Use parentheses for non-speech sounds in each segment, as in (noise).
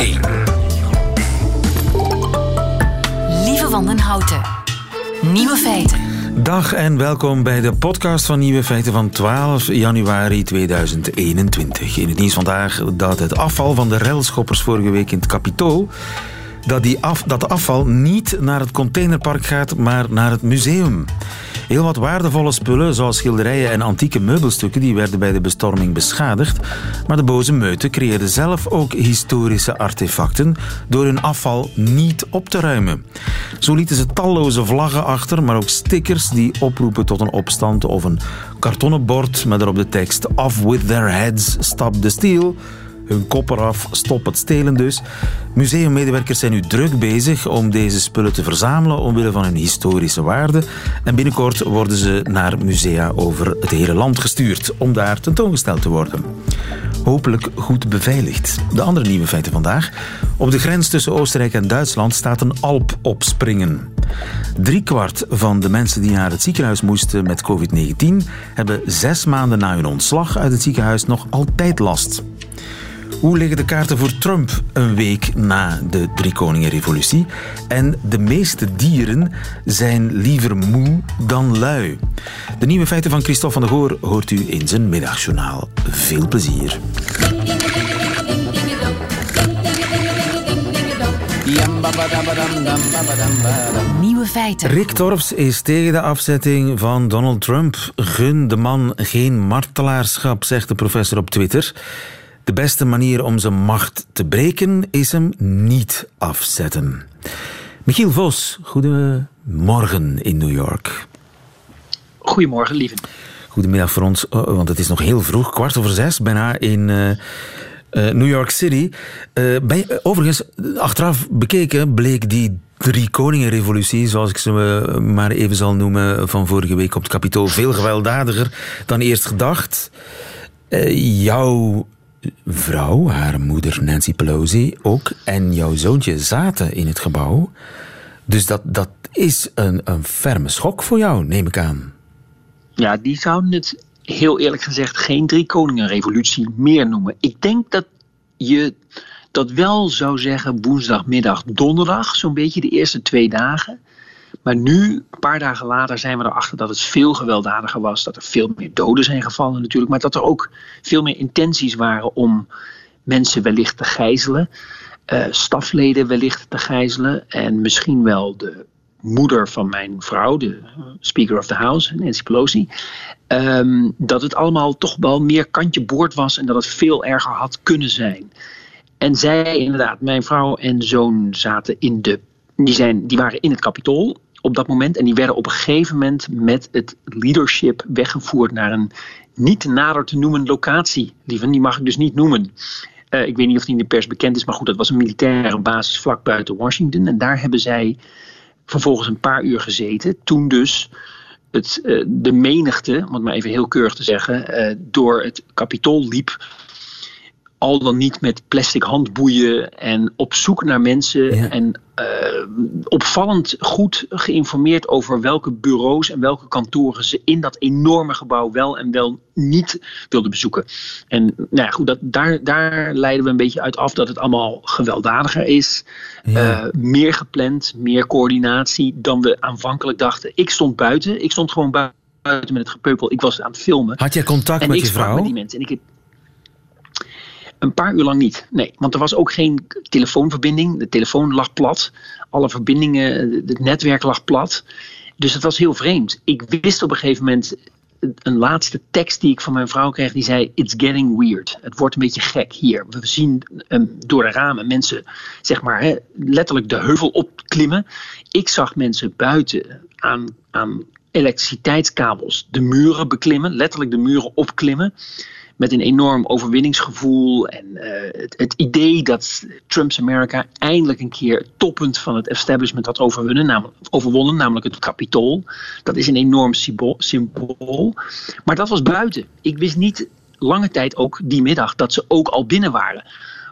1. Lieve Wandenhouten. Nieuwe feiten. Dag en welkom bij de podcast van Nieuwe Feiten van 12 januari 2021. In het nieuws vandaag dat het afval van de relschoppers vorige week in het Capitool dat, die af, dat de afval niet naar het containerpark gaat, maar naar het museum. Heel wat waardevolle spullen, zoals schilderijen en antieke meubelstukken, die werden bij de bestorming beschadigd. Maar de boze meuten creëerden zelf ook historische artefacten door hun afval niet op te ruimen. Zo lieten ze talloze vlaggen achter, maar ook stickers die oproepen tot een opstand of een kartonnen bord met erop de tekst Off with their heads, stop the steal hun kop eraf, stop het stelen dus. Museummedewerkers zijn nu druk bezig om deze spullen te verzamelen omwille van hun historische waarde. En binnenkort worden ze naar musea over het hele land gestuurd om daar tentoongesteld te worden. Hopelijk goed beveiligd. De andere nieuwe feiten vandaag. Op de grens tussen Oostenrijk en Duitsland staat een Alp opspringen. Driekwart van de mensen die naar het ziekenhuis moesten met COVID-19 hebben zes maanden na hun ontslag uit het ziekenhuis nog altijd last. Hoe liggen de kaarten voor Trump een week na de Driekoningenrevolutie? En de meeste dieren zijn liever moe dan lui. De nieuwe feiten van Christophe van der Goor hoort u in zijn middagjournaal. Veel plezier. Nieuwe feiten. Rick Torps is tegen de afzetting van Donald Trump. Gun de man geen martelaarschap, zegt de professor op Twitter. De beste manier om zijn macht te breken is hem niet afzetten. Michiel Vos, goedemorgen in New York. Goedemorgen, lieve. Goedemiddag voor ons, oh, want het is nog heel vroeg, kwart over zes, bijna in uh, uh, New York City. Uh, bij, overigens, achteraf bekeken bleek die drie koningenrevolutie, zoals ik ze maar even zal noemen, van vorige week op het Capitool, veel gewelddadiger dan eerst gedacht. jouw vrouw, haar moeder Nancy Pelosi, ook en jouw zoontje zaten in het gebouw. Dus dat, dat is een, een ferme schok voor jou, neem ik aan. Ja, die zouden het heel eerlijk gezegd geen drie koningenrevolutie meer noemen. Ik denk dat je dat wel zou zeggen woensdagmiddag, donderdag, zo'n beetje de eerste twee dagen. Maar nu, een paar dagen later, zijn we erachter dat het veel gewelddadiger was. Dat er veel meer doden zijn gevallen natuurlijk. Maar dat er ook veel meer intenties waren om mensen wellicht te gijzelen. Uh, stafleden wellicht te gijzelen. En misschien wel de moeder van mijn vrouw, de Speaker of the House, Nancy Pelosi. Um, dat het allemaal toch wel meer kantje boord was en dat het veel erger had kunnen zijn. En zij, inderdaad, mijn vrouw en zoon zaten in de. Die, zijn, die waren in het kapitool op dat moment. En die werden op een gegeven moment met het leadership weggevoerd naar een niet nader te noemen locatie. Lieve, die mag ik dus niet noemen. Uh, ik weet niet of die in de pers bekend is, maar goed, dat was een militaire basis vlak buiten Washington. En daar hebben zij vervolgens een paar uur gezeten. Toen dus het, uh, de menigte, om het maar even heel keurig te zeggen, uh, door het kapitool liep al dan niet met plastic handboeien en op zoek naar mensen. En uh, opvallend goed geïnformeerd over welke bureaus en welke kantoren ze in dat enorme gebouw wel en wel niet wilden bezoeken. En nou ja, goed, dat, daar, daar leiden we een beetje uit af dat het allemaal gewelddadiger is. Ja. Uh, meer gepland, meer coördinatie dan we aanvankelijk dachten. Ik stond buiten, ik stond gewoon buiten met het gepeupel. Ik was aan het filmen. Had jij contact en met ik je vrouw? Met die mensen. En ik heb, een paar uur lang niet. Nee, want er was ook geen telefoonverbinding. De telefoon lag plat. Alle verbindingen, het netwerk lag plat. Dus het was heel vreemd. Ik wist op een gegeven moment een laatste tekst die ik van mijn vrouw kreeg, die zei: It's getting weird. Het wordt een beetje gek hier. We zien um, door de ramen mensen, zeg maar, hè, letterlijk de heuvel opklimmen. Ik zag mensen buiten aan, aan elektriciteitskabels de muren beklimmen, letterlijk de muren opklimmen met een enorm overwinningsgevoel. En uh, het, het, idee dat Trump's Amerika eindelijk een keer het toppunt van het establishment had overwonnen, namelijk, overwonnen, namelijk het kapitool. Dat is een enorm symbool, symbool. Maar dat was buiten. Ik wist niet lange tijd ook die middag dat ze ook al binnen waren.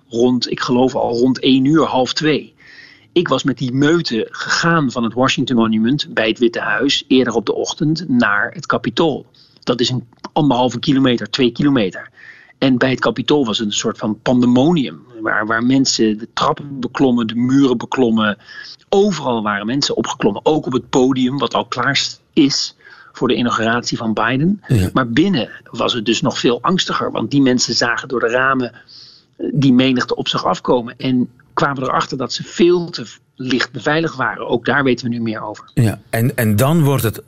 Rond, ik geloof al rond één uur, half twee. Ik was met die meute gegaan van het Washington Monument bij het Witte Huis eerder op de ochtend naar het Capitool. Dat is een anderhalve kilometer, twee kilometer. En bij het Capitool was het een soort van pandemonium. Waar, waar mensen de trappen beklommen, de muren beklommen. Overal waren mensen opgeklommen. Ook op het podium, wat al klaar is voor de inauguratie van Biden. Maar binnen was het dus nog veel angstiger. Want die mensen zagen door de ramen eh, die menigte op zich afkomen. En kwamen erachter dat ze veel te licht beveiligd waren. Ook daar weten we nu meer over. Ja, en, en dan wordt het uh,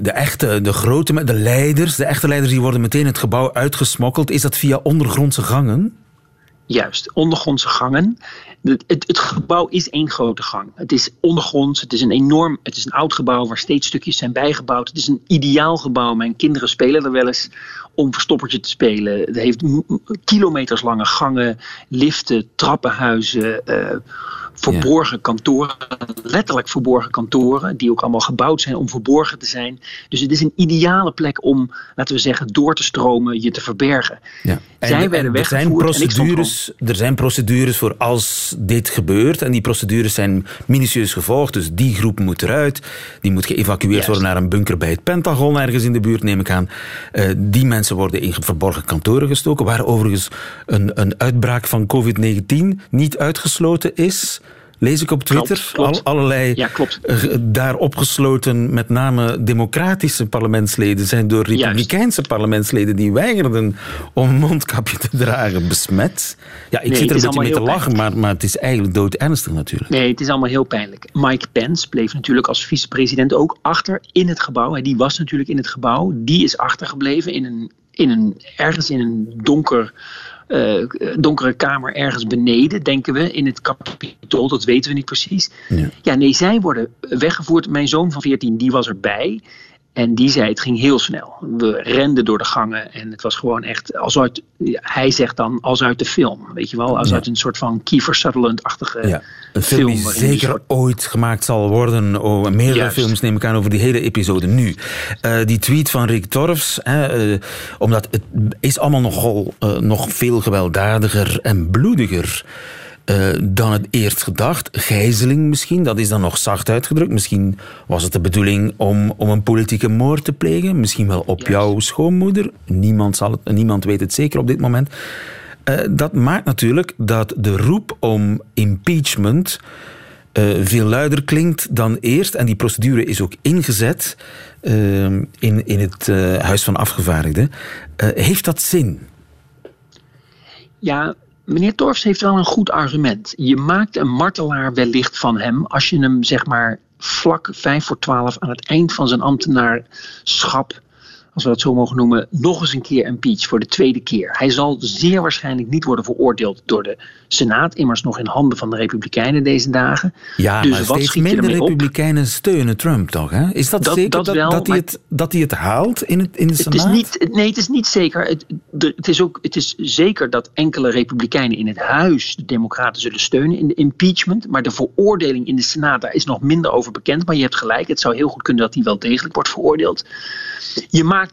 de echte, de grote, de leiders, de echte leiders, die worden meteen het gebouw uitgesmokkeld. Is dat via ondergrondse gangen? Juist, ondergrondse gangen. Het, het, het, gebouw is één grote gang. Het is ondergronds, het is een enorm, het is een oud gebouw waar steeds stukjes zijn bijgebouwd. Het is een ideaal gebouw. Mijn kinderen spelen er wel eens om verstoppertje te spelen. Het heeft kilometers lange gangen, liften, trappenhuizen. Uh, verborgen kantoren, letterlijk verborgen kantoren, die ook allemaal gebouwd zijn om verborgen te zijn. Dus het is een ideale plek om, laten we zeggen, door te stromen, je te verbergen. Ja. En, Zij werden en er zijn procedures, er zijn procedures voor als dit gebeurt en die procedures zijn minutieus gevolgd, dus die groep moet eruit, die moet geëvacueerd worden naar een bunker bij het Pentagon ergens in de buurt, neem ik aan. Uh, die mensen worden in verborgen kantoren gestoken, waar overigens een, een uitbraak van COVID-19 niet uitgesloten is lees ik op Twitter. Al, allerlei ja, klopt. daar opgesloten, met name democratische parlementsleden, zijn door republikeinse parlementsleden die weigerden om een mondkapje te dragen besmet. Ja, ik zit er een beetje mee te lachen, maar, maar het is eigenlijk doodernstig natuurlijk. Nee, het is allemaal heel pijnlijk. Mike Pence bleef natuurlijk als vicepresident ook achter in het gebouw. Die was natuurlijk in het gebouw. Die is achtergebleven in een, in een, ergens in een donker uh, donkere kamer ergens beneden, denken we, in het kapitool. Dat weten we niet precies. Ja. ja, nee, zij worden weggevoerd. Mijn zoon van 14, die was erbij. En die zei, het ging heel snel. We renden door de gangen en het was gewoon echt, als uit, hij zegt dan, als uit de film. Weet je wel, als uit een soort van Kiefer Sutherland-achtige ja, een film. die zeker ooit gemaakt zal worden. Oh, meerdere films neem ik aan over die hele episode. Nu, uh, die tweet van Rick Torfs, hè, uh, omdat het is allemaal nogal, uh, nog veel gewelddadiger en bloediger uh, dan het eerst gedacht. Gijzeling misschien, dat is dan nog zacht uitgedrukt. Misschien was het de bedoeling om, om een politieke moord te plegen. Misschien wel op jouw schoonmoeder. Niemand, zal het, niemand weet het zeker op dit moment. Uh, dat maakt natuurlijk dat de roep om impeachment uh, veel luider klinkt dan eerst. En die procedure is ook ingezet in, in het Huis van Afgevaardigden. heeft dat zin? Ja, meneer Torfs heeft wel een goed argument. Je maakt een martelaar wellicht van hem als je hem zeg maar vlak vijf voor twaalf aan het eind van zijn ambtenaarschap als we dat zo mogen noemen, nog eens een keer impeach voor de tweede keer. Hij zal zeer waarschijnlijk niet worden veroordeeld door de Senaat, immers nog in handen van de Republikeinen deze dagen. Ja, dus maar wat steeds minder Republikeinen steunen Trump toch? Hè? Is dat, zeker dat, dat, dat, hij het, dat hij het haalt in, het, in de Senaat? Het is niet, nee, het is niet zeker. Het, het, is ook, het is zeker dat enkele Republikeinen in het huis de Democraten zullen steunen in de impeachment. Maar de veroordeling in de Senaat, daar is nog minder over bekend. Maar je hebt gelijk, het zou heel goed kunnen dat die wel degelijk wordt veroordeeld. Je maakt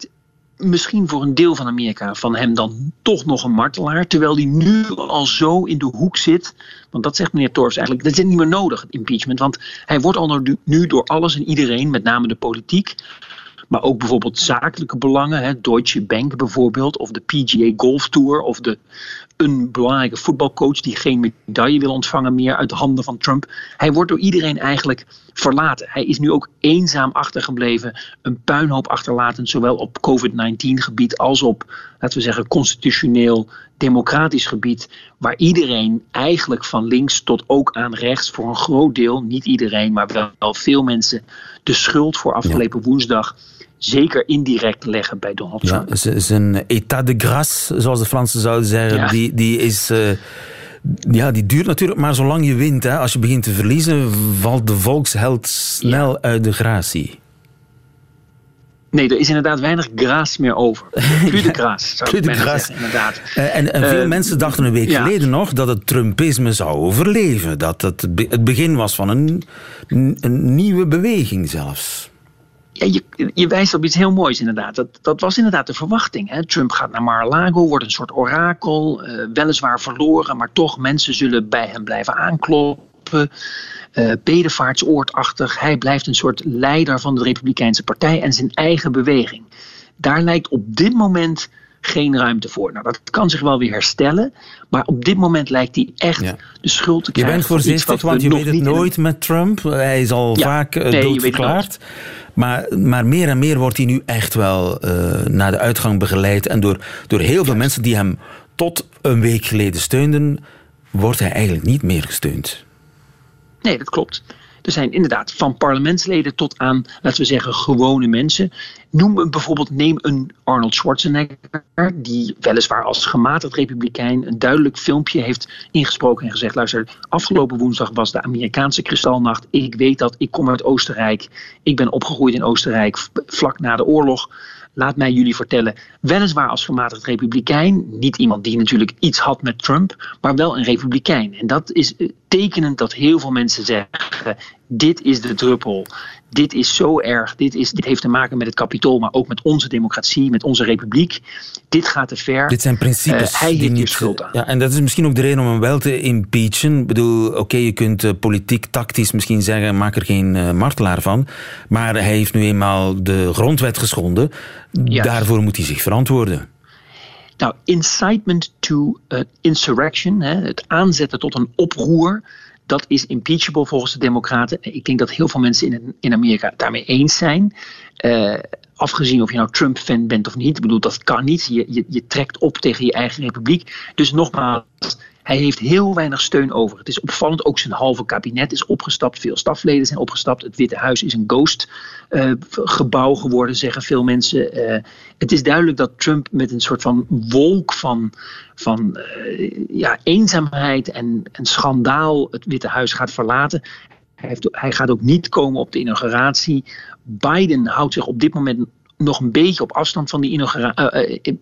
misschien voor een deel van Amerika van hem dan toch nog een martelaar. Terwijl hij nu al zo in de hoek zit. Want dat zegt meneer Torfs eigenlijk. Dat is niet meer nodig, het impeachment. Want hij wordt al nu door alles en iedereen, met name de politiek. Maar ook bijvoorbeeld zakelijke belangen. Hè, Deutsche Bank bijvoorbeeld. Of de PGA Golf Tour. Of de, een belangrijke voetbalcoach die geen medaille wil ontvangen meer uit de handen van Trump. Hij wordt door iedereen eigenlijk verlaten. Hij is nu ook eenzaam achtergebleven, een puinhoop achterlatend, zowel op COVID-19 gebied als op, laten we zeggen, constitutioneel democratisch gebied, waar iedereen eigenlijk van links tot ook aan rechts voor een groot deel, niet iedereen, maar wel veel mensen, de schuld voor afgelopen woensdag zeker indirect leggen bij Donald Trump. Ja, zijn état de grâce, zoals de Fransen zouden zeggen, die, die is... Uh, ja, die duurt natuurlijk maar zolang je wint. Hè. Als je begint te verliezen, valt de volksheld snel uit de gratie. Nee, er is inderdaad weinig graas meer over. (laughs) Plus de graas, zou ik zeggen, inderdaad. Uh, en, en, veel uh, mensen dachten een week ja. geleden nog dat het Trumpisme zou overleven. Dat het het begin was van een, een nieuwe beweging zelfs ja, je, je wijst op iets heel moois inderdaad. Dat, dat was inderdaad de verwachting. Hè? Trump gaat naar Mar-a-Lago, wordt een soort orakel. Uh, weliswaar verloren, maar toch mensen zullen bij hem blijven aankloppen. Uh, bedevaartsoortachtig. Hij blijft een soort leider van de Republikeinse Partij en zijn eigen beweging. Daar lijkt op dit moment geen ruimte voor. Nou, dat kan zich wel weer herstellen. Maar op dit moment lijkt hij echt de schuld te krijgen. Je bent voorzichtig, want je weet het nooit met Trump. Hij is al vaak uh, nee, doodverklaard. Maar, maar meer en meer wordt hij nu echt wel uh, naar de uitgang begeleid. En door, door heel veel mensen die hem tot een week geleden steunden, wordt hij eigenlijk niet meer gesteund. Nee, dat klopt. Er zijn inderdaad van parlementsleden tot aan, laten we zeggen, gewone mensen. Noem bijvoorbeeld, neem een Arnold Schwarzenegger, die weliswaar als gematigd republikein een duidelijk filmpje heeft ingesproken en gezegd: luister, afgelopen woensdag was de Amerikaanse kristalnacht. Ik weet dat, ik kom uit Oostenrijk. Ik ben opgegroeid in Oostenrijk vlak na de oorlog. Laat mij jullie vertellen, weliswaar als gematigd republikein, niet iemand die natuurlijk iets had met Trump, maar wel een republikein. En dat is eh, tekenend dat heel veel mensen zeggen: dit is de druppel. Dit is zo erg. Dit, is, dit heeft te maken met het kapitool, maar ook met onze democratie, met onze republiek. Dit gaat te ver. Dit zijn principes. Uh, hij heeft hier schuld aan. Ja, en dat is misschien ook de reden om hem wel te impeachen. Ik bedoel, oké, je kunt uh, politiek, tactisch misschien zeggen, maak er geen uh, martelaar van. Maar hij heeft nu eenmaal de grondwet geschonden. Daarvoor moet hij zich verantwoorden. Nou, incitement to insurrection, hè, het aanzetten tot een oproer, dat is impeachable volgens de Democraten. Ik denk dat heel veel mensen in, in Amerika daarmee eens zijn. Uh, afgezien of je nou Trump-fan bent of niet. Ik bedoel, dat kan niet. Je, je trekt op tegen je eigen republiek. Dus nogmaals, hij heeft heel weinig steun over. Het is opvallend, ook zijn halve kabinet is opgestapt. Veel stafleden zijn opgestapt. Het Witte Huis is een ghost uh, gebouw geworden, zeggen veel mensen. Uh, het is duidelijk dat Trump met een soort van wolk van, van uh, ja, eenzaamheid en, en schandaal het Witte Huis gaat verlaten. Hij, heeft, hij gaat ook niet komen op de inauguratie. Biden houdt zich op dit moment nog een beetje op afstand van, die uh,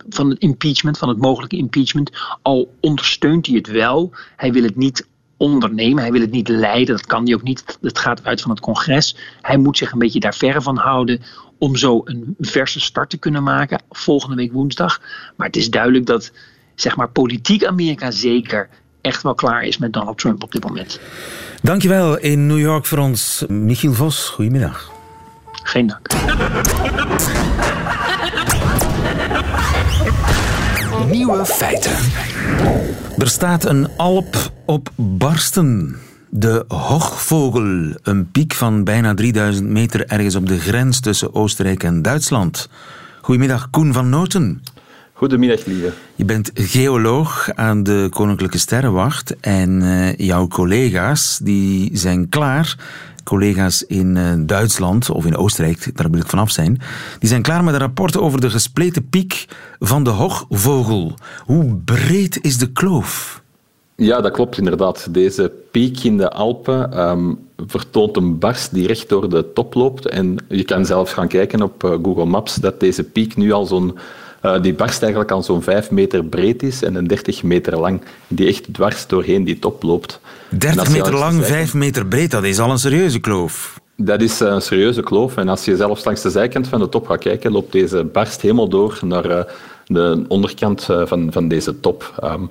van het impeachment, van het mogelijke impeachment. Al ondersteunt hij het wel. Hij wil het niet ondernemen. Hij wil het niet leiden. Dat kan hij ook niet. Het gaat uit van het congres. Hij moet zich een beetje daar verre van houden. Om zo een verse start te kunnen maken. Volgende week woensdag. Maar het is duidelijk dat, zeg maar, politiek Amerika zeker echt wel klaar is met Donald Trump op dit moment. Dankjewel in New York voor ons, Michiel Vos. Goedemiddag. Geen dank. Nieuwe feiten. Er staat een alp op barsten. De Hochvogel, een piek van bijna 3000 meter ergens op de grens tussen Oostenrijk en Duitsland. Goedemiddag, Koen van Noten. Goedemiddag, lieve. Je bent geoloog aan de Koninklijke Sterrenwacht en uh, jouw collega's die zijn klaar collega's in uh, Duitsland of in Oostenrijk, daar wil ik vanaf zijn, die zijn klaar met een rapport over de gespleten piek van de hoogvogel. Hoe breed is de kloof? Ja, dat klopt inderdaad. Deze piek in de Alpen um, vertoont een barst die recht door de top loopt. En je kan zelfs gaan kijken op uh, Google Maps dat deze piek nu al zo'n uh, die barst eigenlijk al zo'n 5 meter breed is en een 30 meter lang, die echt dwars doorheen die top loopt. 30 meter lang, 5 meter breed, dat is al een serieuze kloof. Dat is een serieuze kloof. En als je zelfs langs de zijkant van de top gaat kijken, loopt deze barst helemaal door naar uh, de onderkant uh, van, van deze top. Um,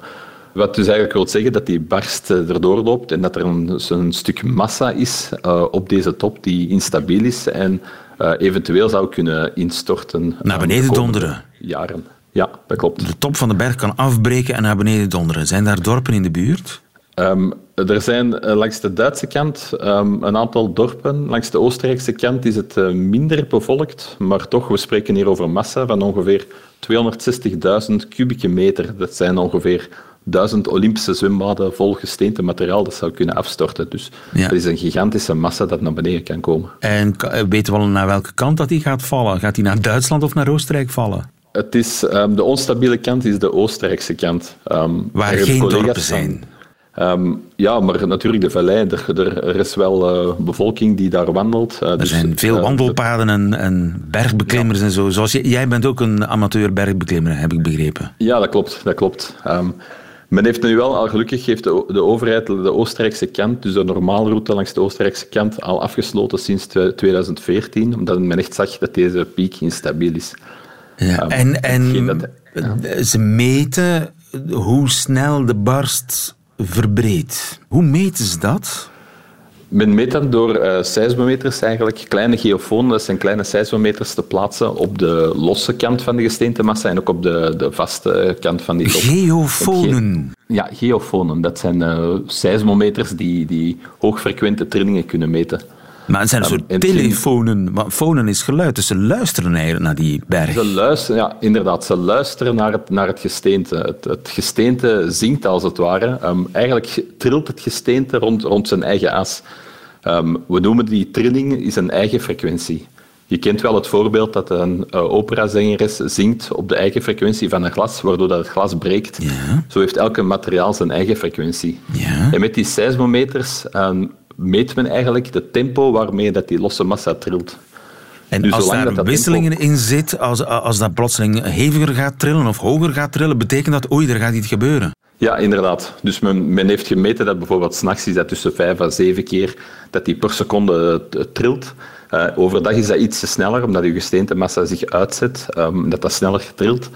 wat dus eigenlijk wil zeggen dat die barst erdoor loopt en dat er een, een stuk massa is uh, op deze top die instabiel is en uh, eventueel zou kunnen instorten. Naar beneden donderen? Jaren. Ja, dat klopt. De top van de berg kan afbreken en naar beneden donderen. Zijn daar dorpen in de buurt? Um, er zijn uh, langs de Duitse kant um, een aantal dorpen. Langs de Oostenrijkse kant is het uh, minder bevolkt, maar toch, we spreken hier over massa van ongeveer 260.000 kubieke meter. Dat zijn ongeveer duizend Olympische zwembaden vol gesteente materiaal dat zou kunnen afstorten. Dus ja. dat is een gigantische massa dat naar beneden kan komen. En weten we al naar welke kant dat die gaat vallen? Gaat die naar Duitsland of naar Oostenrijk vallen? Het is, um, de onstabiele kant is de Oostenrijkse kant. Um, waar geen dorpen zijn. Um, ja, maar natuurlijk de vallei. Er, er is wel uh, bevolking die daar wandelt. Uh, er dus, zijn veel uh, wandelpaden en, en bergbeklimmers ja. en zo. Zoals jij bent ook een amateur bergbeklimmer, heb ik begrepen. Ja, dat klopt. Dat klopt. Um, men heeft nu wel, al gelukkig heeft de, de overheid de Oostenrijkse kant, dus de normaalroute langs de Oostenrijkse kant, al afgesloten sinds 2014, omdat men echt zag dat deze piek instabiel is. Ja, um, en en dat, ja. ze meten hoe snel de barst verbreedt. Hoe meten ze dat? Men meet dat door uh, seismometers eigenlijk, kleine geofonen, dat zijn kleine seismometers te plaatsen op de losse kant van de gesteentemassa en ook op de, de vaste kant van die top. Geofonen? ja, geofonen. Dat zijn uh, seismometers die, die hoogfrequente trillingen kunnen meten. Maar het zijn een soort telefonen. Fonen is geluid, dus ze luisteren eigenlijk naar die berg. Ze luisteren, ja, inderdaad. Ze luisteren naar het, naar het gesteente. Het, het gesteente zingt als het ware. Um, eigenlijk trilt het gesteente rond, rond zijn eigen as. Um, we noemen die trilling is een eigen frequentie. Je kent wel het voorbeeld dat een uh, operazangeres zingt op de eigen frequentie van een glas, waardoor dat het glas breekt. Ja. Zo heeft elke materiaal zijn eigen frequentie. Ja. En met die seismometers um, meet men eigenlijk de tempo waarmee dat die losse massa trilt. En dus als daar dat dat wisselingen tempo... in zit, als, als dat plotseling heviger gaat trillen of hoger gaat trillen, betekent dat, oei, er gaat iets gebeuren. Ja, inderdaad. Dus men, men heeft gemeten dat bijvoorbeeld s'nachts is dat tussen vijf en zeven keer dat die per seconde trilt. Uh, overdag is dat iets sneller, omdat je gesteentemassa zich uitzet, um, dat dat sneller trilt.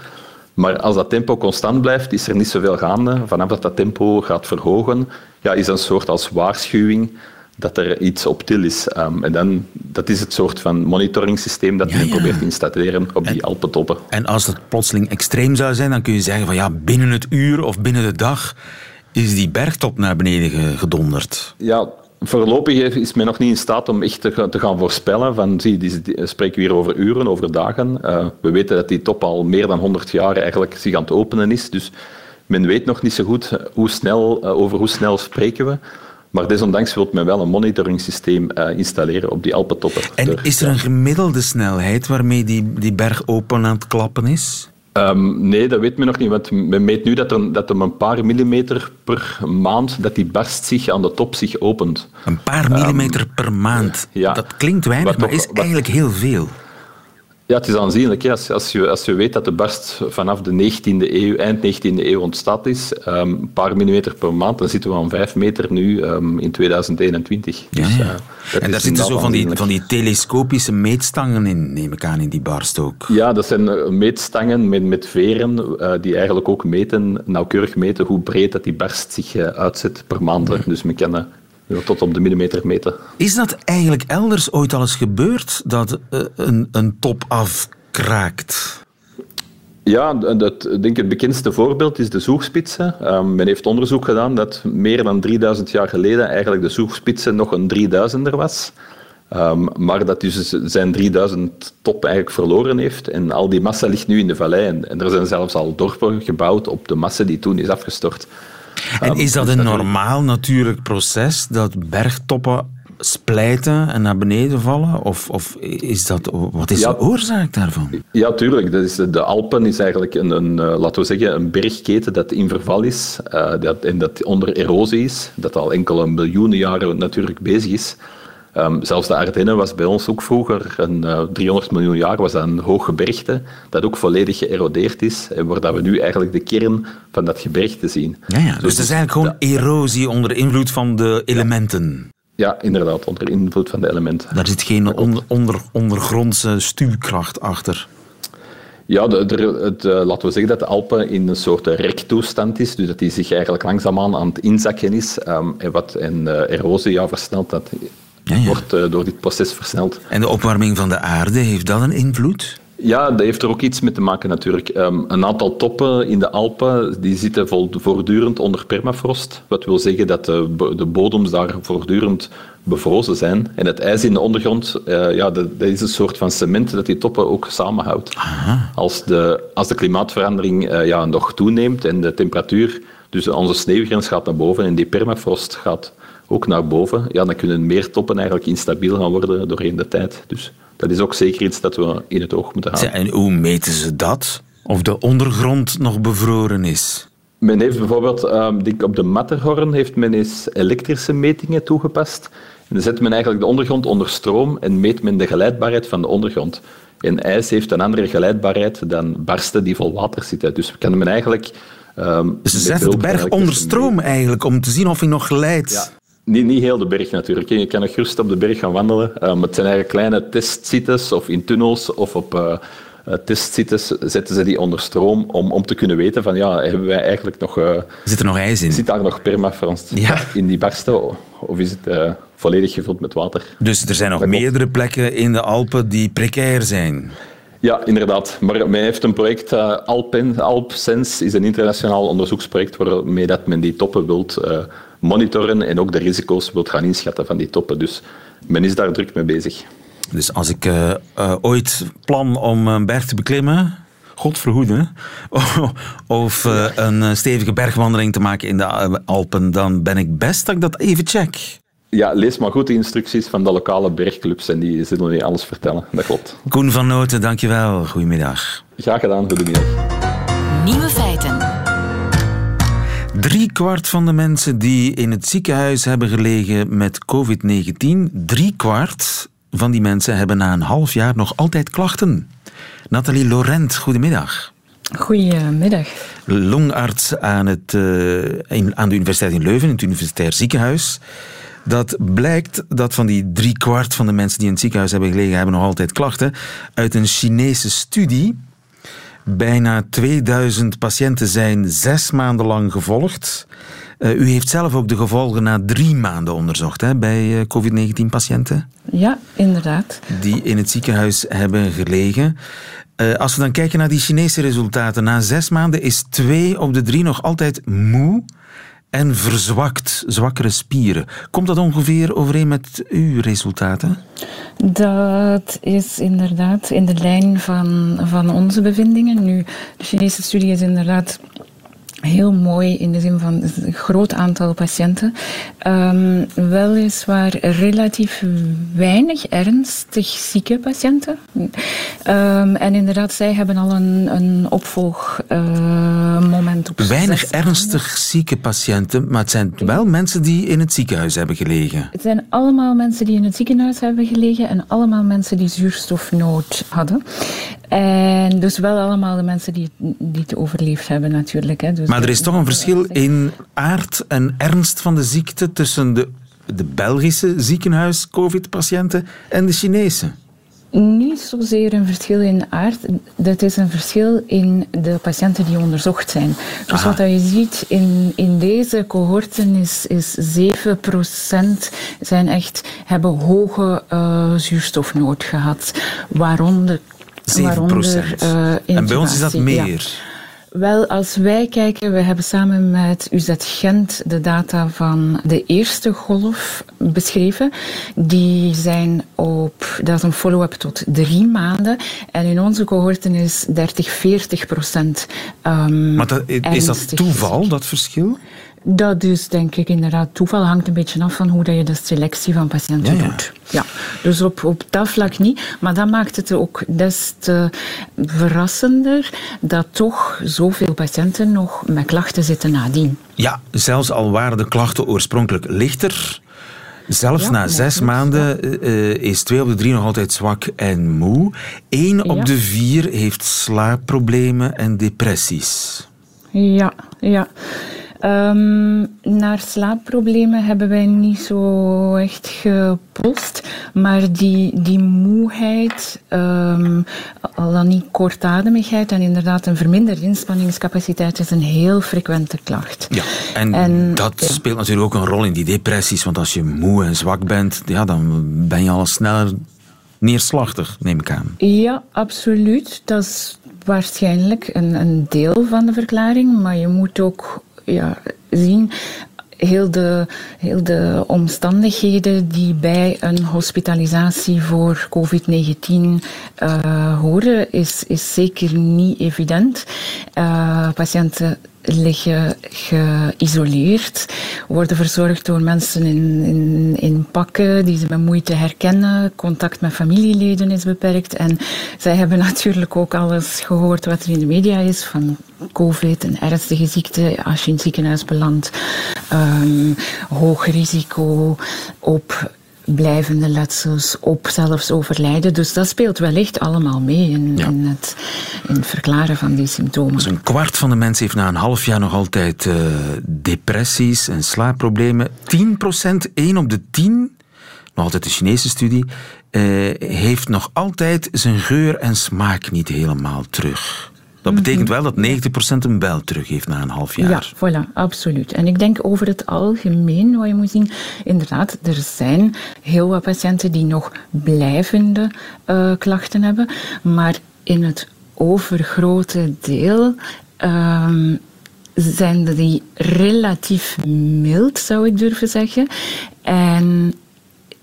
Maar als dat tempo constant blijft, is er niet zoveel gaande. Vanaf dat dat tempo gaat verhogen, ja, is een soort als waarschuwing dat er iets op til is. Um, en dan, dat is het soort van monitoringssysteem dat ja, men ja. probeert te installeren op die Alpentoppen. En als het plotseling extreem zou zijn, dan kun je zeggen van ja, binnen het uur of binnen de dag is die bergtop naar beneden gedonderd. Ja, Voorlopig is men nog niet in staat om echt te, gaan voorspellen. Van, zie, die, die, spreken we hier over uren, over dagen. Uh, we weten dat die top al meer dan 100 jaar eigenlijk zich aan het openen is. Dus men weet nog niet zo goed hoe snel, uh, over hoe snel spreken we. Maar desondanks wil men wel een monitoringssysteem uh, installeren op die Alpentoppen. En is er een gemiddelde snelheid waarmee die, die berg open aan het klappen is? Um, nee, dat weet men nog niet, want men meet nu dat er, dat er een paar millimeter per maand dat die barst zich aan de top zich opent. Een paar millimeter um, per maand? Ja. Dat klinkt weinig, maar toch, is eigenlijk heel veel. Ja, het is aanzienlijk. Als, als, je, als je weet dat de barst vanaf de 19e eeuw, eind 19e eeuw ontstaan is, um, een paar millimeter per maand, dan zitten we aan 5 meter nu um, in 2021. Ja, dus. Uh, en daar zitten zo van die, van die telescopische meetstangen in, neem ik aan, in die barst ook. Ja, dat zijn meetstangen met, met veren uh, die eigenlijk ook meten, nauwkeurig meten hoe breed dat die barst zich uh, uitzet per maand. Ja. Dus we tot op de millimeter meten. Is dat eigenlijk elders ooit al eens gebeurd, dat uh, een, een top afkraakt? Ja, dat, ik denk het bekendste voorbeeld is de zoegspitsen. Um, men heeft onderzoek gedaan dat meer dan 3000 jaar geleden eigenlijk de zoegspitse nog een 3000er was. Um, maar dat dus zijn 3000 top eigenlijk verloren heeft. En al die massa ligt nu in de vallei. En, en er zijn zelfs al dorpen gebouwd op de massa die toen is afgestort. En is dat een normaal natuurlijk proces, dat bergtoppen splijten en naar beneden vallen? Of, of is dat, wat is ja, de oorzaak daarvan? Ja, tuurlijk. Dat is, de Alpen is eigenlijk een, een, laten we zeggen, een bergketen dat in verval is uh, dat, en dat onder erosie is, dat al enkele miljoenen jaren natuurlijk bezig is. Um, zelfs de Ardennen was bij ons ook vroeger, een, uh, 300 miljoen jaar, was dat een hoog gebergte dat ook volledig geërodeerd is en waar dat we nu eigenlijk de kern van dat gebergte zien. Ja, ja. Dus, dus het is eigenlijk gewoon erosie onder invloed van de elementen. Ja, inderdaad, onder invloed van de elementen. Daar zit geen onder, onder, ondergrondse stuwkracht achter. Ja, de, de, het, uh, laten we zeggen dat de Alpen in een soort rektoestand is, dus dat die zich eigenlijk langzaamaan aan het inzakken is. Um, en wat en, uh, erosie ja, versnelt dat ja, ja. wordt uh, door dit proces versneld. En de opwarming van de aarde, heeft dat een invloed? Ja, dat heeft er ook iets mee te maken natuurlijk. Um, een aantal toppen in de Alpen die zitten voortdurend onder permafrost. Wat wil zeggen dat de, de bodems daar voortdurend bevrozen zijn. En het ijs in de ondergrond, uh, ja, dat, dat, is een soort van cement dat die toppen ook samenhoudt. Aha. Als de, als de klimaatverandering uh, ja, nog toeneemt en de temperatuur, dus onze sneeuwgrens gaat naar boven en die permafrost gaat ook naar boven, ja, dan kunnen meer toppen eigenlijk instabiel gaan worden doorheen de tijd. Dus dat is ook zeker iets dat we in het oog moeten houden. En hoe meten ze dat? Of de ondergrond nog bevroren is? Men heeft bijvoorbeeld, um, op de Matterhorn heeft men eens elektrische metingen toegepast. En dan zet men eigenlijk de ondergrond onder stroom en meet men de geleidbaarheid van de ondergrond. En ijs heeft een andere geleidbaarheid dan barsten die vol water zitten. Dus kan men eigenlijk... Um, dus ze zetten de berg onder stroom eigenlijk, om te zien of hij nog glijdt. Ja. Niet, niet heel de berg natuurlijk. Je kan nog gerust op de berg gaan wandelen. Um, het zijn eigenlijk kleine testsites of in tunnels of op uh, testsites zetten ze die onder stroom om, om te kunnen weten van ja, hebben wij eigenlijk nog... Uh, zit er nog ijs in? Zit daar nog permafrost ja. in die barsten of is het volledig gevuld met water. Dus er zijn nog meerdere plekken in de Alpen die precair zijn? Ja, inderdaad. Maar men heeft een project, uh, Alpen, AlpSense is een internationaal onderzoeksproject waarmee dat men die toppen wilt monitoren en ook de risico's wilt gaan inschatten van die toppen. Dus men is daar druk mee bezig. Dus als ik uh, uh, ooit plan om een berg te beklimmen, God verhoede, (laughs) of uh, een stevige bergwandeling te maken in de Alpen, dan ben ik best dat ik dat even check. Ja, lees maar goed de instructies van de lokale bergclubs en die zullen niet alles vertellen. Dat klopt. Koen van Noten, dankjewel. Goedemiddag. Graag gedaan, goedemiddag. Drie kwart van de mensen die in het ziekenhuis hebben gelegen met COVID-19, drie kwart van die mensen hebben na een half jaar nog altijd klachten. Nathalie Laurent, goedemiddag. Goedemiddag. Longarts aan, het, uh, aan de Universiteit in Leuven, in het Universitair Ziekenhuis. Dat blijkt dat van die drie kwart van de mensen die in het ziekenhuis hebben gelegen, hebben nog altijd klachten. Uit een Chinese studie Bijna 2000 patiënten zijn zes maanden lang gevolgd. Uh, u heeft zelf ook de gevolgen na drie maanden onderzocht hè, bij uh, COVID-19-patiënten. Ja, inderdaad. Die in het ziekenhuis hebben gelegen. Uh, als we dan kijken naar die Chinese resultaten, na zes maanden is twee op de drie nog altijd moe en verzwakt, zwakkere spieren. Komt dat ongeveer overeen met uw resultaten? Dat is inderdaad in de lijn van, van onze bevindingen. Nu, de Chinese studie is inderdaad heel mooi in de zin van een groot aantal patiënten. Um, weliswaar relatief weinig ernstig zieke patiënten. Um, en inderdaad, zij hebben al een, een opvolgmoment uh, op Weinig ernstig zieke patiënten, maar het zijn wel mensen die in het ziekenhuis hebben gelegen. Het zijn allemaal mensen die in het ziekenhuis hebben gelegen en allemaal mensen die zuurstofnood hadden. En dus wel allemaal de mensen die, die het overleefd hebben natuurlijk. Hè. Dus maar er is toch een verschil in aard en ernst van de ziekte tussen de, de Belgische ziekenhuis-COVID-patiënten en de Chinese? Niet zozeer een verschil in aard, dat is een verschil in de patiënten die onderzocht zijn. Dus Aha. wat je ziet in, in deze cohorten is, is 7% zijn echt, hebben hoge uh, zuurstofnood gehad. Waaronder 7 procent. Uh, en bij ons is dat meer. Ja. Wel, als wij kijken, we hebben samen met UZ Gent de data van de eerste golf beschreven. Die zijn op, dat is een follow-up tot drie maanden. En in onze cohorten is 30, 40 procent. Um, maar dat, is dat toeval, dat verschil? Dat is denk ik inderdaad toeval. Hangt een beetje af van hoe dat je de selectie van patiënten ja, ja. doet. Ja. Dus op, op dat vlak niet. Maar dat maakt het ook des te verrassender dat toch zoveel patiënten nog met klachten zitten nadien. Ja, zelfs al waren de klachten oorspronkelijk lichter. Zelfs ja, na zes maanden uh, is twee op de drie nog altijd zwak en moe. Eén op de vier heeft slaapproblemen en depressies. Ja, ja. Um, naar slaapproblemen hebben wij niet zo echt gepost. Maar die, die moeheid, um, al dan niet kortademigheid en inderdaad een verminderde inspanningscapaciteit is een heel frequente klacht. Ja, en, en dat ja. speelt natuurlijk ook een rol in die depressies. Want als je moe en zwak bent, ja, dan ben je al sneller neerslachtig, neem ik aan. Ja, absoluut. Dat is waarschijnlijk een, een deel van de verklaring. Maar je moet ook ja, zien heel de, heel de omstandigheden die bij een hospitalisatie voor COVID-19 uh, horen, is, is zeker niet evident. Uh, patiënten liggen geïsoleerd, worden verzorgd door mensen in, in, in pakken die ze met moeite herkennen. Contact met familieleden is beperkt. En zij hebben (laughs) natuurlijk ook alles gehoord wat er in de media is van COVID, een ernstige ziekte als je in het ziekenhuis belandt. Um, hoog risico op blijvende letsels, op zelfs overlijden. Dus dat speelt wellicht allemaal mee in, ja. in, het, in het verklaren van die symptomen. Dus een kwart van de mensen heeft na een half jaar nog altijd uh, depressies en slaapproblemen. 10 procent, 1 op de 10, nog altijd de Chinese studie, uh, heeft nog altijd zijn geur en smaak niet helemaal terug. Dat betekent wel dat 90% een bel terug heeft na een half jaar. Ja, voilà, absoluut. En ik denk over het algemeen, wat je moet zien, inderdaad, er zijn heel wat patiënten die nog blijvende uh, klachten hebben, maar in het overgrote deel um, zijn die relatief mild, zou ik durven zeggen. En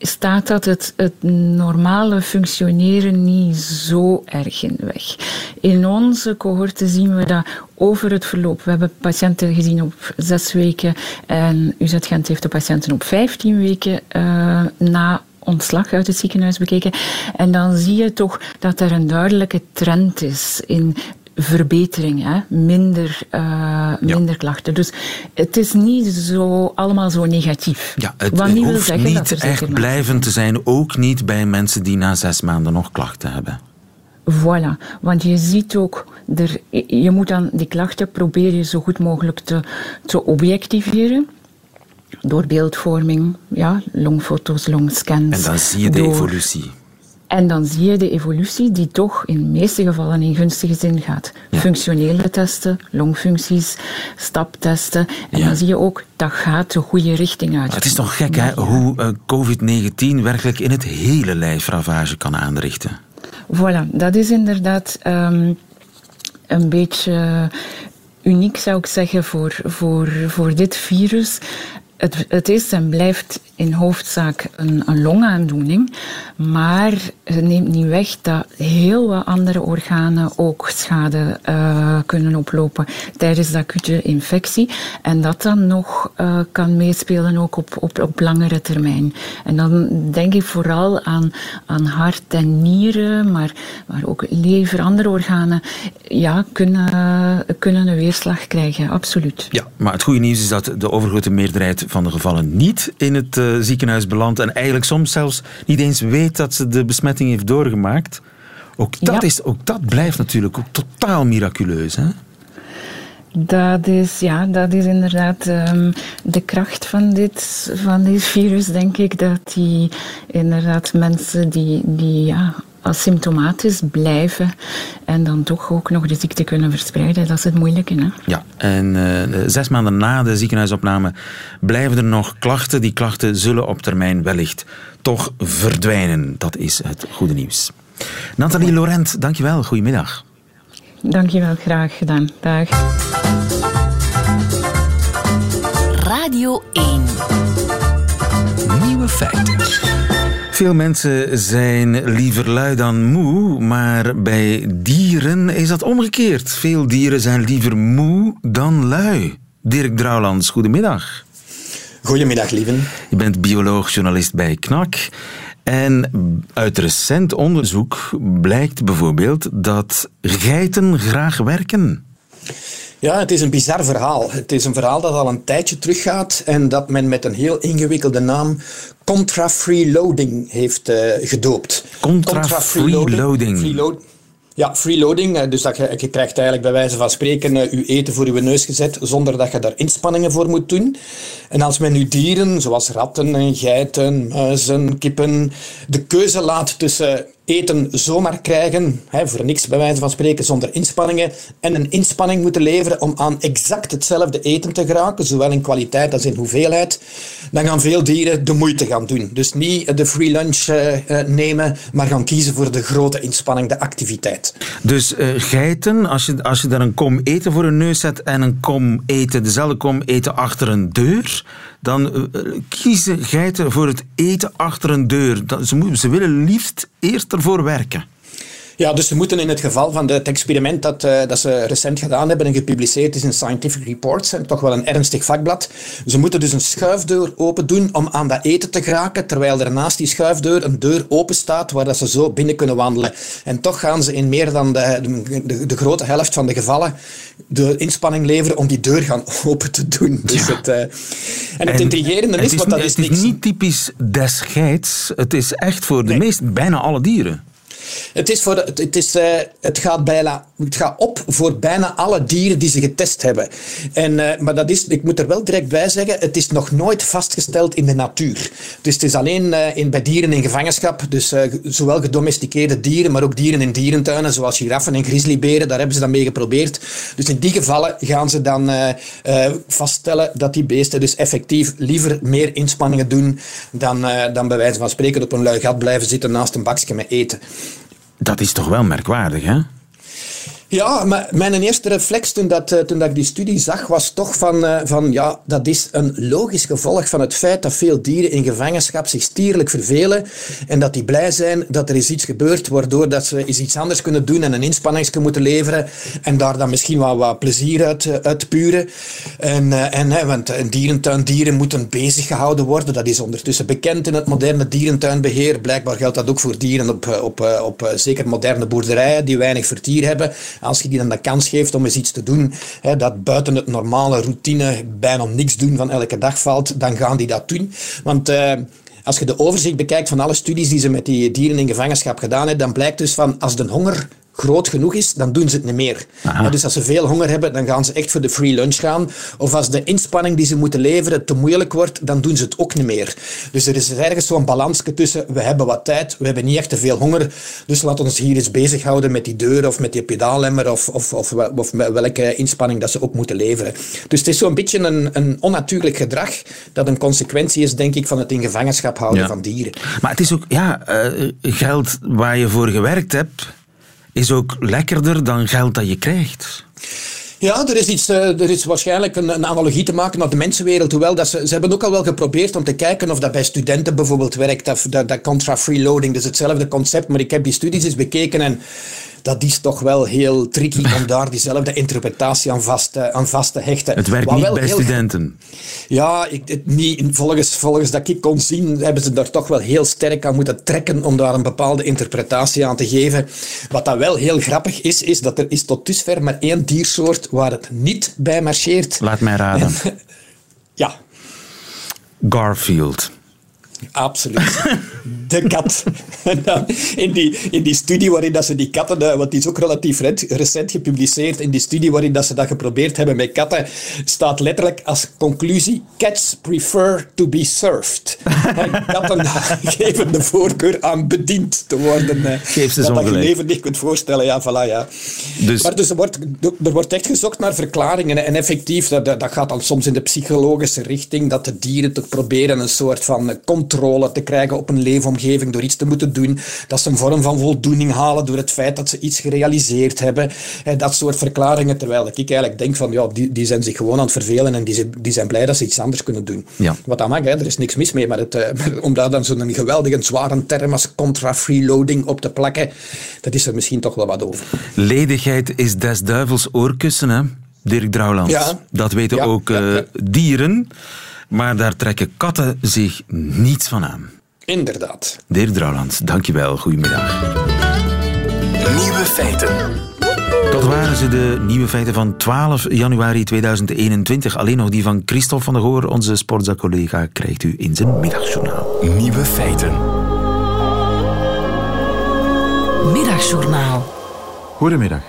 staat dat het, het normale functioneren niet zo erg in weg. In onze cohorten zien we dat over het verloop. We hebben patiënten gezien op zes weken en UZ Gent heeft de patiënten op vijftien weken uh, na ontslag uit het ziekenhuis bekeken. En dan zie je toch dat er een duidelijke trend is in verbetering, hè? Minder, uh, minder klachten. Dus het is niet zo, allemaal zo negatief. Ja, het, Wat niet hoeft zeggen niet echt blijvend te zijn, ook niet bij mensen die na zes maanden nog klachten hebben. Voilà, want je ziet ook, er, je moet dan die klachten proberen zo goed mogelijk te, te objectiveren door beeldvorming, ja, longfoto's, longscans. En dan zie je de evolutie. En dan zie je de evolutie die toch in de meeste gevallen in gunstige zin gaat. Functionele testen, longfuncties, staptesten. En dan zie je ook, dat gaat de goede richting uit. het is toch gek hè, hoe uh, COVID-19 werkelijk in het hele lijf ravage kan aanrichten. Voilà, dat is inderdaad um, een beetje uniek zou ik zeggen voor, voor, voor dit virus. Het, het is en blijft in hoofdzaak een, een longaandoening, maar het neemt niet weg dat heel wat andere organen ook schade uh, kunnen oplopen tijdens de acute infectie en dat dan nog uh, kan meespelen ook op, op, op langere termijn. En dan denk ik vooral aan, aan hart en nieren, maar, maar ook lever, andere organen, ja, kunnen, kunnen een weerslag krijgen, absoluut. Ja, maar het goede nieuws is dat de overgrote meerderheid van de gevallen niet in het uh, ziekenhuis belandt en eigenlijk soms zelfs niet eens weet dat ze de besmetting heeft doorgemaakt. Ook dat, is, ook dat blijft natuurlijk ook totaal miraculeus. Hè? Dat is, ja, dat is inderdaad um, de kracht van dit, van dit virus, denk ik. Dat die inderdaad mensen die, die ja, asymptomatisch blijven en dan toch ook nog de ziekte kunnen verspreiden. Dat is het moeilijke. Hè? Ja, en uh, zes maanden na de ziekenhuisopname blijven er nog klachten. Die klachten zullen op termijn wellicht toch verdwijnen. Dat is het goede nieuws. Nathalie Laurent, dankjewel. Goedemiddag. Dankjewel, graag gedaan. Dag. Radio 1. Nieuwe feiten. Veel mensen zijn liever lui dan moe, maar bij dieren is dat omgekeerd. Veel dieren zijn liever moe dan lui. Dirk Drouwlands, goedemiddag. Goedemiddag, lieven. Je bent bioloog, journalist bij KNAK. En uit recent onderzoek blijkt bijvoorbeeld dat geiten graag werken. Ja, het is een bizar verhaal. Het is een verhaal dat al een tijdje teruggaat en dat men met een heel ingewikkelde naam contra-freeloading heeft uh, gedoopt. Contra-freeloading. Ja, freeloading. Eh, dus dat je, je krijgt eigenlijk bij wijze van spreken uh, je eten voor je neus gezet zonder dat je daar inspanningen voor moet doen. En als men nu dieren, zoals ratten, geiten, muizen, kippen, de keuze laat tussen eten zomaar krijgen, hè, voor niks bij wijze van spreken, zonder inspanningen, en een inspanning moeten leveren om aan exact hetzelfde eten te geraken, zowel in kwaliteit als in hoeveelheid, dan gaan veel dieren de moeite gaan doen. Dus niet de free lunch uh, nemen, maar gaan kiezen voor de grote inspanning, de activiteit. Dus uh, geiten, als je, als je daar een kom eten voor een neus zet en een kom eten, dezelfde kom eten achter een deur, dan kiezen geiten voor het eten achter een deur. Dat, ze, ze willen liefst eerst ervoor werken. Ja, dus ze moeten in het geval van het experiment dat, uh, dat ze recent gedaan hebben en gepubliceerd is in Scientific Reports, en toch wel een ernstig vakblad, ze moeten dus een schuifdeur open doen om aan dat eten te geraken, terwijl er naast die schuifdeur een deur open staat waar dat ze zo binnen kunnen wandelen. En toch gaan ze in meer dan de, de, de grote helft van de gevallen de inspanning leveren om die deur gaan (laughs) open te doen. Dus het, uh, en, en het intrigerende is, want dat is, het is niet typisch des geids, het is echt voor de nee. meest, bijna alle dieren. Het, is voor, het, is, uh, het gaat bijna, het gaat op voor bijna alle dieren die ze getest hebben. En, maar dat is, ik moet er wel direct bij zeggen, het is nog nooit vastgesteld in de natuur. Dus het is alleen in, bij dieren in gevangenschap, dus zowel gedomesticeerde dieren, maar ook dieren in dierentuinen, zoals giraffen en grizzlyberen, daar hebben ze dan mee geprobeerd. Dus in die gevallen gaan ze dan vaststellen dat die beesten dus effectief liever meer inspanningen doen dan, dan bij wijze van spreken op een lui gat blijven zitten naast een bakje met eten. Dat is toch wel merkwaardig, hè? Ja, maar mijn eerste reflex toen, dat, eh, toen dat ik die studie zag, was toch van, uh, van ja, dat is een logisch gevolg van het feit dat veel dieren in gevangenschap zich stierlijk vervelen en dat die blij zijn dat er is iets gebeurt waardoor dat ze iets anders kunnen doen en een inspanningsje moeten leveren en daar dan misschien wel wat plezier uit, uh, uit puren. En, en, want een dierentuindieren moeten bezig gehouden worden. Dat is ondertussen bekend in het moderne dierentuinbeheer. Blijkbaar geldt dat ook voor dieren op, op, op, op zeker moderne boerderijen die weinig vertier hebben. Als je die dan de kans geeft om eens iets te doen hè, dat buiten het normale routine bijna niks doen van elke dag valt, dan gaan die dat doen. Want... Uh, als je de overzicht bekijkt van alle studies die ze met die dieren in gevangenschap gedaan hebben, dan blijkt dus van als de honger groot genoeg is, dan doen ze het niet meer. dus als ze veel honger hebben, dan gaan ze echt voor de free lunch gaan. Of als de inspanning die ze moeten leveren te moeilijk wordt, dan doen ze het ook niet meer. Dus er is ergens zo'n balansje tussen, we hebben wat tijd, we hebben niet echt te veel honger, dus we ons hier eens bezighouden met die deur of met die pedaallemmer of, of, of, of welke inspanning dat ze ook moeten leveren. Dus het is zo'n beetje een, een onnatuurlijk gedrag dat een consequentie is, denk ik, van het in gevangenschap houden van dieren. Maar het is ook ja, uh, geld waar je voor gewerkt hebt is ook lekkerder dan geld dat je krijgt. Ja, er is, iets, eh, er is waarschijnlijk een, een, analogie te maken naar de mensenwereld. Hoewel dat ze, ze hebben ook al wel geprobeerd om te kijken of dat bij studenten bijvoorbeeld werkt. Dat, dat, dat contra-freeloading, dat is hetzelfde concept. Maar ik heb die studies eens bekeken en dat is toch wel heel tricky om daar diezelfde interpretatie aan vast, aan vast te hechten. Het werkt niet bij studenten. Ja, ik, het, niet, volgens, volgens dat ik kon zien, hebben ze daar toch wel heel sterk aan moeten trekken om daar een bepaalde interpretatie aan te geven. Wat dat wel heel grappig is, is dat er is tot dusver maar één diersoort waar het niet bij marcheert. Laat mij raden. (laughs) ja. Garfield. Absoluut. De kat. (laughs) in, die, in die studie waarin dat ze die katten, eh, want die is ook relatief recent gepubliceerd, in die studie waarin dat ze dat geprobeerd hebben met katten, staat letterlijk als conclusie: cats prefer to be served. katten (laughs) geven de voorkeur aan bediend te worden. Eh, Geef ze dat je leven niet kunt voorstellen. Ja, voilà, ja. Dus... Maar dus er, wordt, er wordt echt gezocht naar verklaringen. En effectief, dat, dat gaat dan soms in de psychologische richting, dat de dieren toch proberen een soort van controle te krijgen op een leefomgeving door iets te moeten doen. Dat ze een vorm van voldoening halen door het feit dat ze iets gerealiseerd hebben. Dat soort verklaringen. Terwijl ik eigenlijk denk van ja, die, die zijn zich gewoon aan het vervelen en die, zijn, die zijn blij dat ze iets anders kunnen doen. Ja. Wat dat mag, hè, er is niks mis mee. Maar het, uh, (laughs) om daar dan zo'n geweldige zware term als contra-freeloading op te plakken, dat is er misschien toch wel wat over. Ledigheid is des duivels oorkussen, hè? Dirk Drouwlands. Ja. Dat weten ook uh, dieren. Maar daar trekken katten zich niets van aan. Inderdaad. Dirk Drouwlands, dankjewel. Goedemiddag. Nieuwe feiten. Dat waren ze, de nieuwe feiten van 12 januari 2021. Alleen nog die van Christophe van der Goor, onze sportza-collega, krijgt u in zijn middagjournaal. Nieuwe feiten. Middagjournaal. Goedemiddag.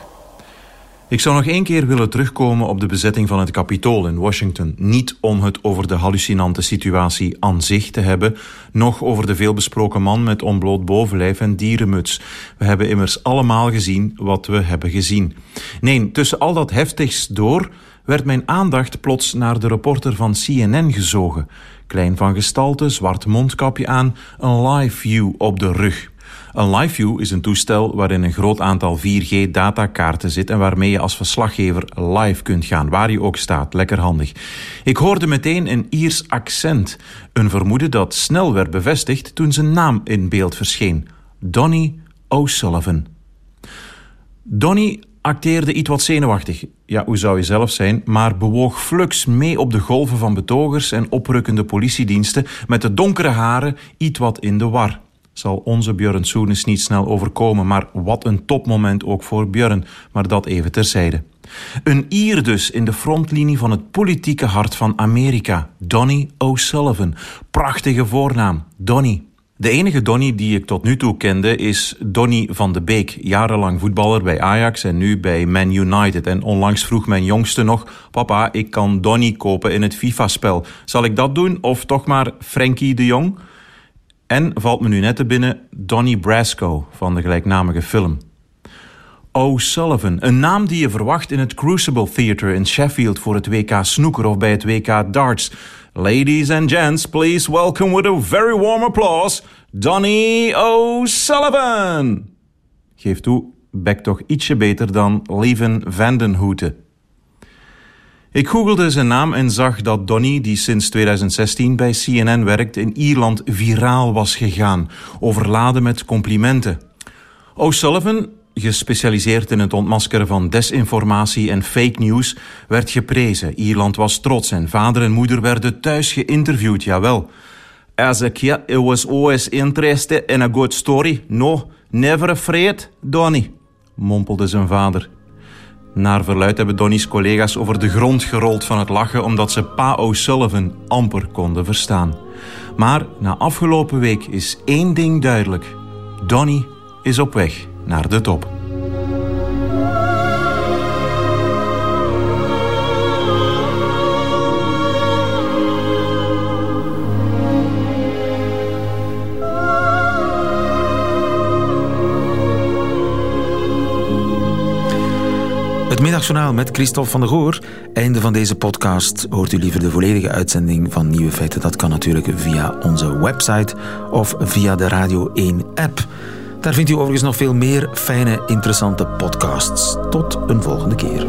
Ik zou nog één keer willen terugkomen op de bezetting van het Capitool in Washington. Niet om het over de hallucinante situatie aan zich te hebben, noch over de veelbesproken man met onbloot bovenlijf en dierenmuts. We hebben immers allemaal gezien wat we hebben gezien. Nee, tussen al dat heftigs door werd mijn aandacht plots naar de reporter van CNN gezogen. Klein van gestalte, zwart mondkapje aan, een live view op de rug. Een LiveView is een toestel waarin een groot aantal 4G-datakaarten zit en waarmee je als verslaggever live kunt gaan, waar je ook staat. Lekker handig. Ik hoorde meteen een Iers accent, een vermoeden dat snel werd bevestigd toen zijn naam in beeld verscheen. Donny O'Sullivan. Donny acteerde iets wat zenuwachtig. Ja, hoe zou je zelf zijn? Maar bewoog flux mee op de golven van betogers en oprukkende politiediensten met de donkere haren iets wat in de war zal onze Björn Soenes niet snel overkomen, maar wat een topmoment ook voor Björn, maar dat even terzijde. Een Ier dus in de frontlinie van het politieke hart van Amerika, Donny O'Sullivan. Prachtige voornaam, Donny. De enige Donny die ik tot nu toe kende is Donny van de Beek. Jarenlang voetballer bij Ajax en nu bij Man United. En onlangs vroeg mijn jongste nog... Papa, ik kan Donny kopen in het FIFA-spel. Zal ik dat doen of toch maar Frankie de Jong? En valt me nu net te binnen Donny Brasco van de gelijknamige film. O'Sullivan, een naam die je verwacht in het Crucible Theatre in Sheffield voor het WK Snooker of bij het WK Darts. Ladies and gents, please welcome with a very warm applause Donny O'Sullivan. Geef toe, bek toch ietsje beter dan Leven Vandenhouten. Ik googelde zijn naam en zag dat Donny, die sinds 2016 bij CNN werkt, in Ierland viraal was gegaan, overladen met complimenten. O'Sullivan, gespecialiseerd in het ontmaskeren van desinformatie en fake news, werd geprezen. Ierland was trots en vader en moeder werden thuis geïnterviewd, jawel. As a kid, I was always interested in a good story. No, never afraid, Donny, mompelde zijn vader. Naar verluid hebben Donny's collega's over de grond gerold van het lachen omdat ze Pa O'Sullivan amper konden verstaan. Maar na afgelopen week is één ding duidelijk. Donny is op weg naar de top. Het middagjournaal met Christophe van der Goor. Einde van deze podcast. Hoort u liever de volledige uitzending van Nieuwe Feiten? Dat kan natuurlijk via onze website of via de Radio 1 app. Daar vindt u overigens nog veel meer fijne, interessante podcasts. Tot een volgende keer.